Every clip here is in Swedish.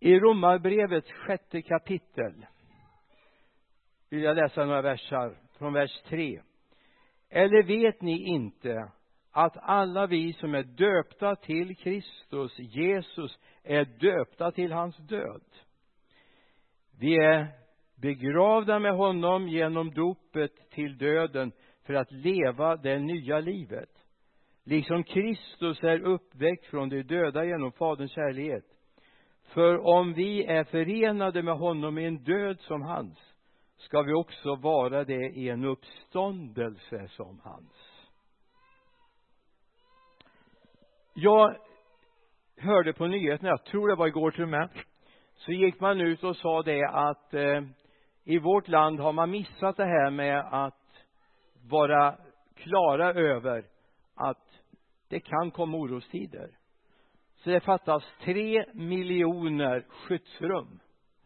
i romarbrevets sjätte kapitel vill jag läsa några versar från vers 3 eller vet ni inte att alla vi som är döpta till Kristus Jesus är döpta till hans död? Vi är begravda med honom genom dopet till döden för att leva det nya livet. Liksom Kristus är uppväckt från de döda genom Faderns kärlek för om vi är förenade med honom i en död som hans ska vi också vara det i en uppståndelse som hans. Jag hörde på nyheterna, jag tror det var igår till och med så gick man ut och sa det att eh, i vårt land har man missat det här med att vara klara över att det kan komma orostider så det fattas tre miljoner skyddsrum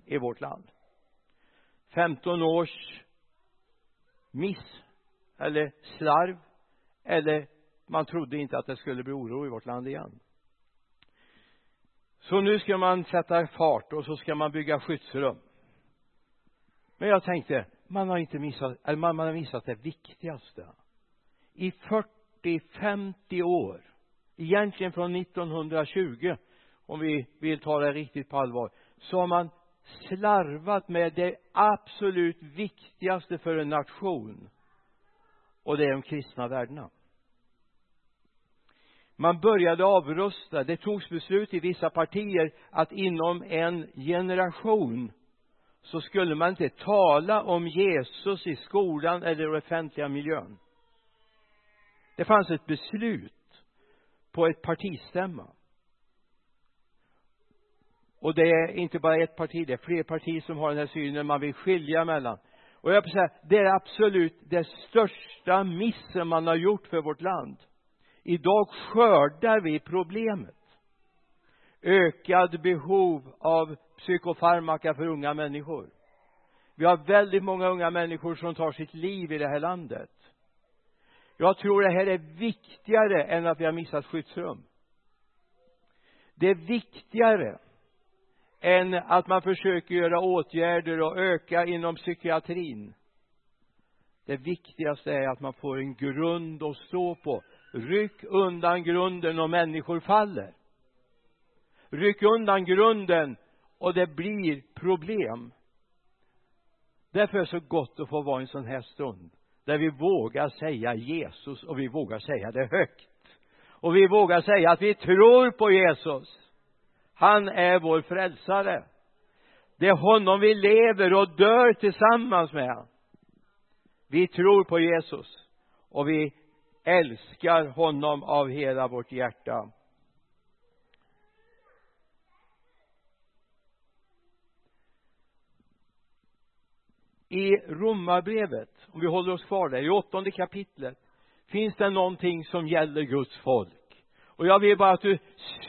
i vårt land. 15 års miss eller slarv eller man trodde inte att det skulle bli oro i vårt land igen. Så nu ska man sätta fart och så ska man bygga skyddsrum. Men jag tänkte man har inte missat eller man, man har missat det viktigaste. I 40 50 år egentligen från 1920 om vi vill ta det riktigt på allvar så har man slarvat med det absolut viktigaste för en nation och det är de kristna värdena. Man började avrusta. Det togs beslut i vissa partier att inom en generation så skulle man inte tala om Jesus i skolan eller i offentliga miljön. Det fanns ett beslut på ett partistämma. Och det är inte bara ett parti det är fler partier som har den här synen man vill skilja mellan. Och jag vill säga det är absolut det största missen man har gjort för vårt land. Idag skördar vi problemet. Ökad behov av psykofarmaka för unga människor. Vi har väldigt många unga människor som tar sitt liv i det här landet jag tror det här är viktigare än att vi har missat skyddsrum. Det är viktigare än att man försöker göra åtgärder och öka inom psykiatrin. Det viktigaste är att man får en grund att stå på. Ryck undan grunden och människor faller. Ryck undan grunden och det blir problem. Därför är det så gott att få vara i en sån här stund där vi vågar säga Jesus och vi vågar säga det högt. Och vi vågar säga att vi tror på Jesus. Han är vår frälsare. Det är honom vi lever och dör tillsammans med. Vi tror på Jesus och vi älskar honom av hela vårt hjärta. I romarbrevet om vi håller oss kvar där i åttonde kapitlet finns det någonting som gäller Guds folk. Och jag vill bara att du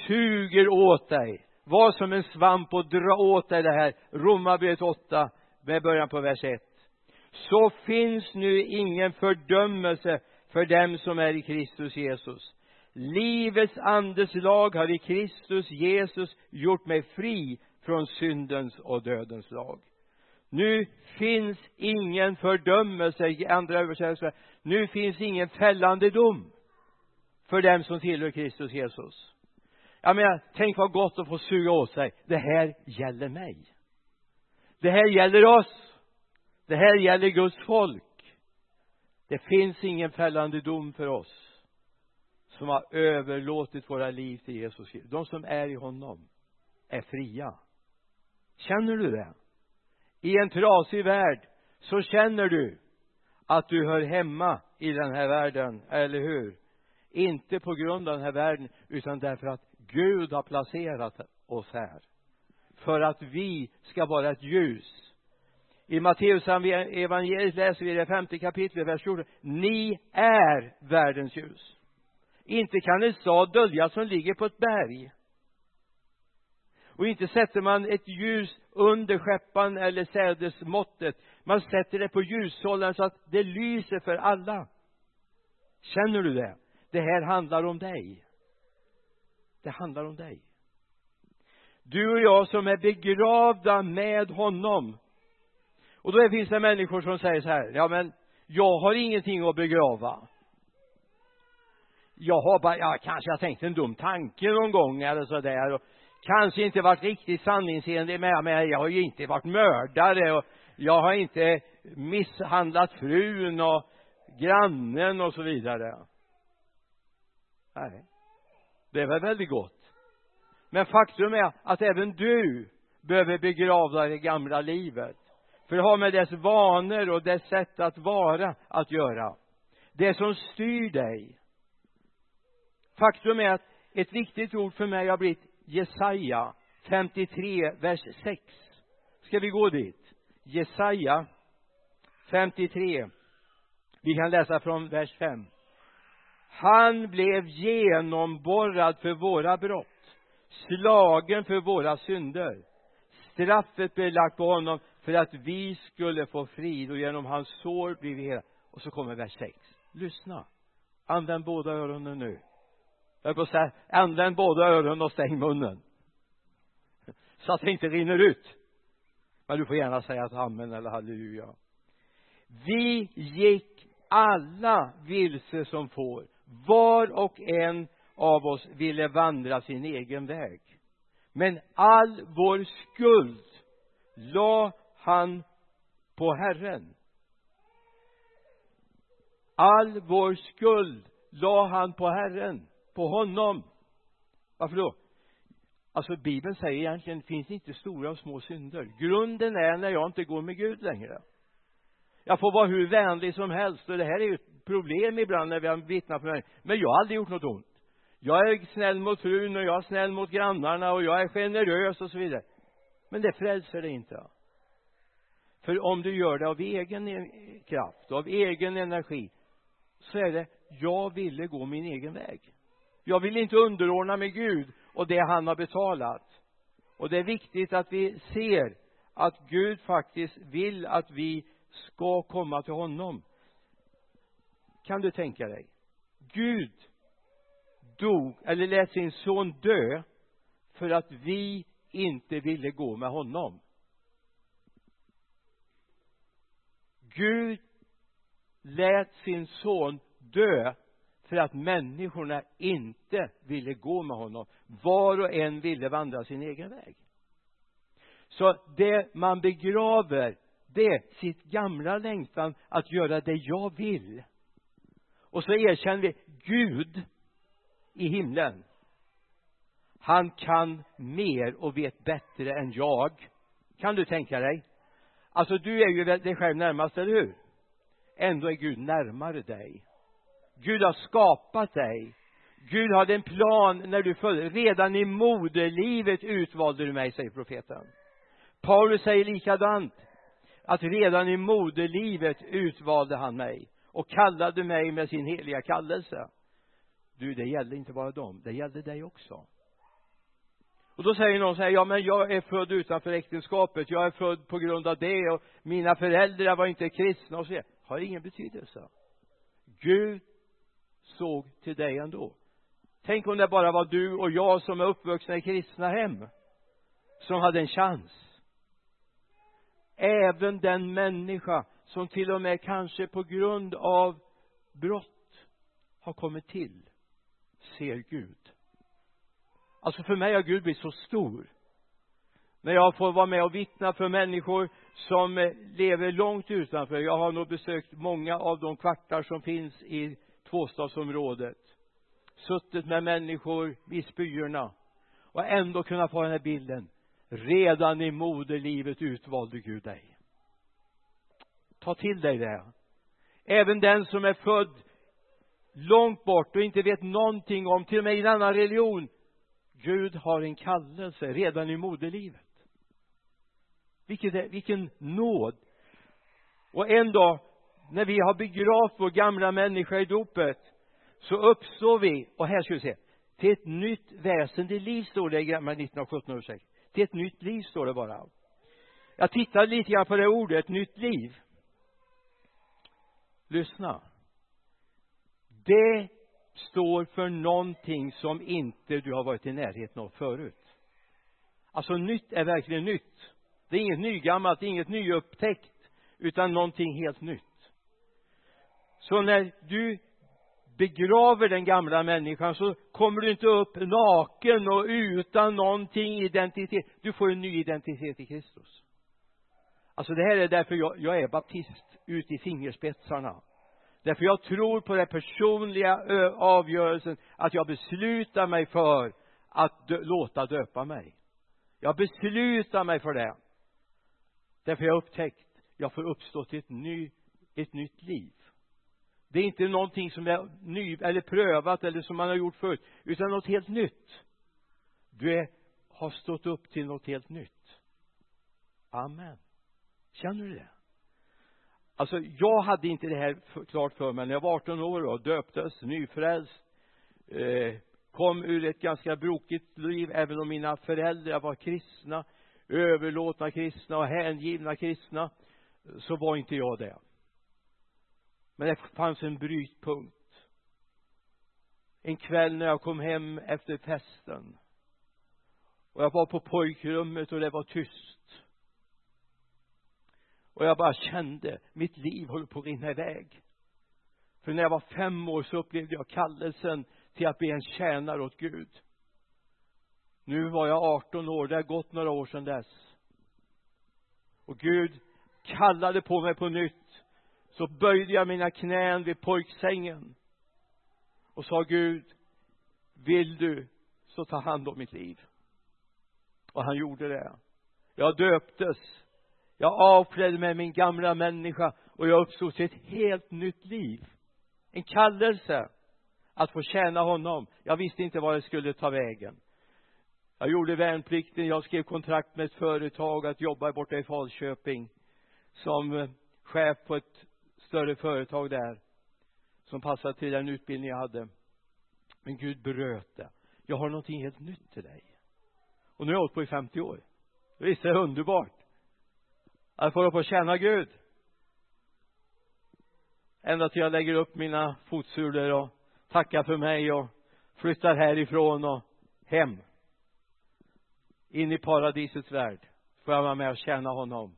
suger åt dig var som en svamp och dra åt dig det här romarbrevet 8 med början på vers 1 så finns nu ingen fördömelse för dem som är i Kristus Jesus. Livets andes lag har i Kristus Jesus gjort mig fri från syndens och dödens lag nu finns ingen fördömelse i andra översättningar. Nu finns ingen fällande dom för dem som tillhör Kristus Jesus. Jag menar tänk vad gott att få suga åt sig. Det här gäller mig. Det här gäller oss. Det här gäller Guds folk. Det finns ingen fällande dom för oss som har överlåtit våra liv till Jesus de som är i honom är fria. Känner du det? I en trasig värld så känner du att du hör hemma i den här världen, eller hur? Inte på grund av den här världen, utan därför att Gud har placerat oss här. För att vi ska vara ett ljus. I Matteus evangeliet läser vi det femte kapitlet, vers 14. Ni är världens ljus. Inte kan en stad döljas som ligger på ett berg och inte sätter man ett ljus under skeppan eller sädesmåttet. Man sätter det på ljushållaren så att det lyser för alla. Känner du det? Det här handlar om dig. Det handlar om dig. Du och jag som är begravda med honom. Och då finns det människor som säger så här ja men jag har ingenting att begrava. Jag har bara, ja kanske jag tänkte en dum tanke någon gång eller så där och kanske inte varit riktigt sanningsenlig med mig jag har ju inte varit mördare och jag har inte misshandlat frun och grannen och så vidare. Nej det är väl väldigt gott. Men faktum är att även du behöver begrava det gamla livet. För det har med dess vanor och dess sätt att vara att göra. Det som styr dig. Faktum är att ett viktigt ord för mig har blivit Jesaja 53 vers 6 ska vi gå dit? Jesaja 53 vi kan läsa från vers 5 han blev genomborrad för våra brott slagen för våra synder. Straffet blev lagt på honom för att vi skulle få frid och genom hans sår blev vi hela. Och så kommer vers 6 lyssna. Använd båda öronen nu jag på att säga använd båda öronen och stäng munnen. Så att det inte rinner ut. Men du får gärna säga att amen eller halleluja. Vi gick alla vilse som får. Var och en av oss ville vandra sin egen väg. Men all vår skuld la han på Herren. All vår skuld la han på Herren på honom. Varför då? Alltså bibeln säger egentligen finns inte stora och små synder. Grunden är när jag inte går med Gud längre. Jag får vara hur vänlig som helst och det här är ju ett problem ibland när vi har vittnat för mig men jag har aldrig gjort något ont. Jag är snäll mot frun och jag är snäll mot grannarna och jag är generös och så vidare. Men det frälser dig inte. För om du gör det av egen e- kraft av egen energi så är det jag ville gå min egen väg jag vill inte underordna mig Gud och det han har betalat. Och det är viktigt att vi ser att Gud faktiskt vill att vi ska komma till honom. Kan du tänka dig? Gud dog eller lät sin son dö för att vi inte ville gå med honom. Gud lät sin son dö för att människorna inte ville gå med honom. Var och en ville vandra sin egen väg. Så det man begraver det är sitt gamla längtan att göra det jag vill. Och så erkänner vi Gud i himlen. Han kan mer och vet bättre än jag. Kan du tänka dig? Alltså du är ju dig själv närmast, eller hur? Ändå är Gud närmare dig. Gud har skapat dig. Gud hade en plan när du föddes redan i moderlivet utvalde du mig säger profeten. Paulus säger likadant att redan i moderlivet utvalde han mig och kallade mig med sin heliga kallelse. Du det gällde inte bara dem det gällde dig också. Och då säger någon så här, ja men jag är född utanför äktenskapet jag är född på grund av det och mina föräldrar var inte kristna och så vidare. Har ingen betydelse. Gud såg till dig ändå. Tänk om det bara var du och jag som är uppvuxna i kristna hem som hade en chans. Även den människa som till och med kanske på grund av brott har kommit till ser Gud. Alltså för mig har Gud blivit så stor. När jag får vara med och vittna för människor som eh, lever långt utanför. Jag har nog besökt många av de kvartar som finns i tvåstadsområdet suttit med människor i spyorna och ändå kunna få den här bilden redan i moderlivet utvalde Gud dig. Ta till dig det. Även den som är född långt bort och inte vet någonting om till och med i en annan religion Gud har en kallelse redan i moderlivet. Vilket vilken nåd. Och en dag när vi har begravt vår gamla människa i dopet så uppstår vi och här ska vi se till ett nytt väsende liv står det i gamla 1917 ursäkt till ett nytt liv står det bara. Jag tittade lite grann på det ordet nytt liv. Lyssna. Det står för någonting som inte du har varit i närheten av förut. Alltså nytt är verkligen nytt. Det är inget nygammalt, det är inget nyupptäckt utan någonting helt nytt så när du begraver den gamla människan så kommer du inte upp naken och utan någonting identitet. Du får en ny identitet i Kristus. Alltså det här är därför jag, jag är baptist ut i fingerspetsarna. Därför jag tror på den personliga avgörelsen att jag beslutar mig för att dö, låta döpa mig. Jag beslutar mig för det. Därför jag har upptäckt jag får uppstå till ett, ny, ett nytt liv det är inte någonting som är ny eller prövat eller som man har gjort förut utan något helt nytt. Du är, har stått upp till något helt nytt. Amen. Känner du det? Alltså jag hade inte det här klart för mig när jag var 18 år och döptes nyfrälst. Eh, kom ur ett ganska brokigt liv även om mina föräldrar var kristna överlåtna kristna och hängivna kristna så var inte jag det men det fanns en brytpunkt. En kväll när jag kom hem efter festen. Och jag var på pojkrummet och det var tyst. Och jag bara kände mitt liv håller på att rinna iväg. För när jag var fem år så upplevde jag kallelsen till att bli en tjänare åt Gud. Nu var jag 18 år det har gått några år sedan dess. Och Gud kallade på mig på nytt så böjde jag mina knän vid pojksängen och sa Gud vill du så ta hand om mitt liv? Och han gjorde det. Jag döptes. Jag avklädde mig min gamla människa och jag uppstod till ett helt nytt liv. En kallelse att få tjäna honom. Jag visste inte var jag skulle ta vägen. Jag gjorde värnplikten. Jag skrev kontrakt med ett företag att jobba borta i Falköping som eh, chef på ett större företag där som passade till den utbildning jag hade. Men Gud bröt det. Jag har någonting helt nytt till dig. Och nu har jag hållit på i 50 år. Visst är det underbart. Att få på att tjäna Gud. Ända till jag lägger upp mina fotsulor och tackar för mig och flyttar härifrån och hem. In i paradisets värld. Får jag vara med och tjäna honom.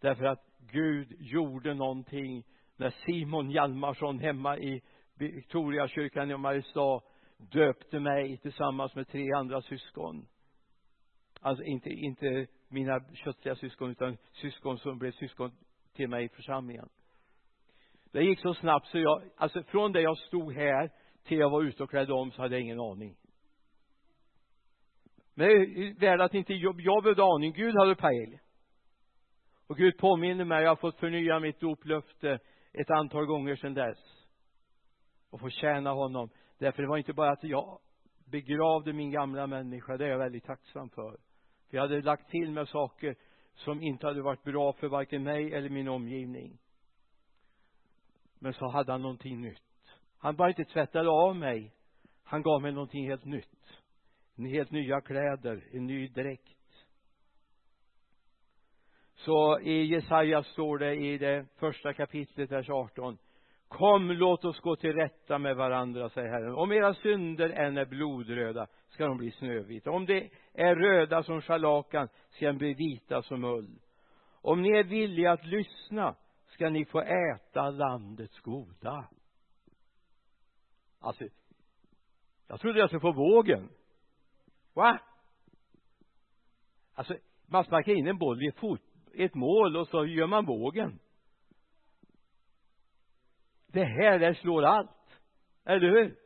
Därför att Gud gjorde någonting när Simon Hjalmarsson hemma i Victoriakyrkan i Mariestad döpte mig tillsammans med tre andra syskon. Alltså inte, inte mina köttliga syskon utan syskon som blev syskon till mig i församlingen. Det gick så snabbt så jag alltså från det jag stod här till jag var ute och klädde om så hade jag ingen aning. Men det är väl att inte jag, jag behövde aning. Gud hade pejl och Gud påminner mig jag har fått förnya mitt doplöfte ett antal gånger sedan dess. Och få tjäna honom. Därför det var inte bara att jag begravde min gamla människa det är jag väldigt tacksam för. För jag hade lagt till med saker som inte hade varit bra för varken mig eller min omgivning. Men så hade han någonting nytt. Han bara inte tvättade av mig. Han gav mig någonting helt nytt. En helt nya kläder en ny dräkt så i Jesaja står det i det första kapitlet vers 18 kom låt oss gå till rätta med varandra säger Herren. Om era synder än är blodröda ska de bli snövita. Om de är röda som scharlakan ska de bli vita som ull. Om ni är villiga att lyssna ska ni få äta landets goda. Alltså jag trodde jag skulle få vågen. Va? Alltså man sparkar in en boll i ett fot ett mål och så gör man vågen. Det här det slår allt. Eller hur?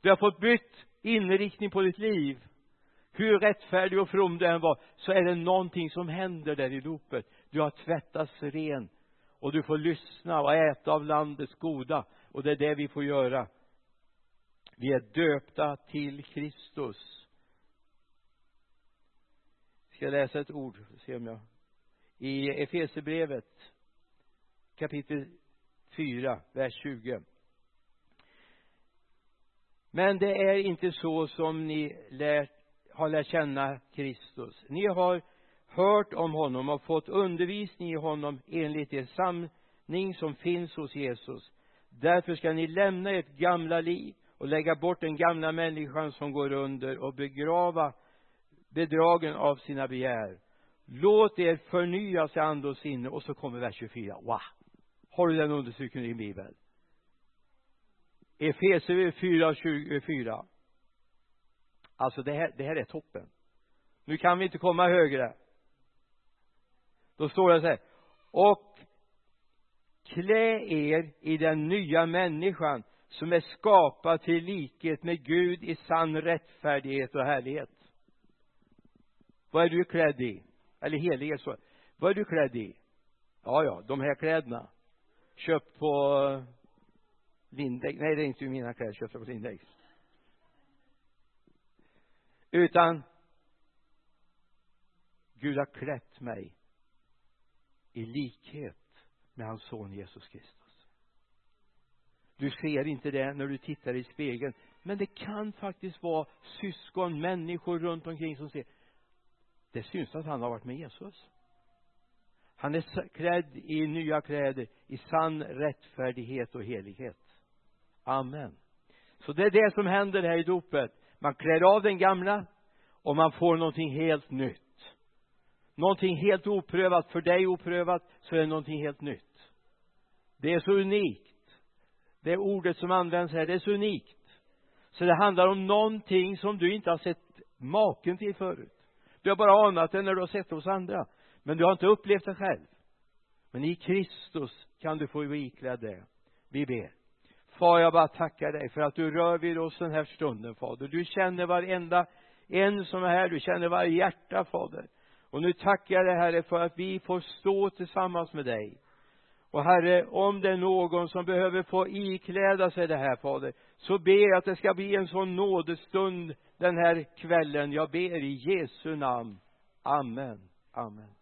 Du har fått bytt inriktning på ditt liv. Hur rättfärdig och from du än var så är det någonting som händer där i dopet. Du har tvättats ren och du får lyssna och äta av landets goda. Och det är det vi får göra. Vi är döpta till Kristus. Ska jag läsa ett ord? Se om jag i Efesierbrevet kapitel 4 vers 20 men det är inte så som ni lärt, har lärt känna Kristus. Ni har hört om honom och fått undervisning i honom enligt den sanning som finns hos Jesus. Därför ska ni lämna ert gamla liv och lägga bort den gamla människan som går under och begrava bedragen av sina begär låt er förnyas i ande och sinne och så kommer vers 24 wow. Har du den understrykningen i din bibel? Efesierbrevet 4, 24 alltså det här, det här är toppen. Nu kan vi inte komma högre. Då står det så här. Och klä er i den nya människan som är skapad till likhet med Gud i sann rättfärdighet och härlighet. Vad är du klädd i? Eller helige så vad är du klädd i? Ja ja de här kläderna. Köpt på eh, Lindex nej det är inte mina kläder köpta på Lindex utan Gud har klätt mig i likhet med hans son Jesus Kristus. Du ser inte det när du tittar i spegeln men det kan faktiskt vara syskon, människor runt omkring som ser det syns att han har varit med Jesus. Han är klädd i nya kläder i sann rättfärdighet och helighet. Amen. Så det är det som händer här i dopet. Man klär av den gamla och man får någonting helt nytt. Någonting helt oprövat för dig oprövat så är det någonting helt nytt. Det är så unikt. Det ordet som används här det är så unikt. Så det handlar om någonting som du inte har sett maken till förut du har bara anat det när du har sett det hos andra. Men du har inte upplevt det själv. Men i Kristus kan du få iklädd det. Vi ber. Far jag bara tackar dig för att du rör vid oss den här stunden fader. Du känner varenda en som är här. Du känner varje hjärta fader. Och nu tackar jag dig herre för att vi får stå tillsammans med dig. Och herre om det är någon som behöver få ikläda sig det här fader så ber jag att det ska bli en sån nådestund den här kvällen. Jag ber i Jesu namn. Amen. Amen.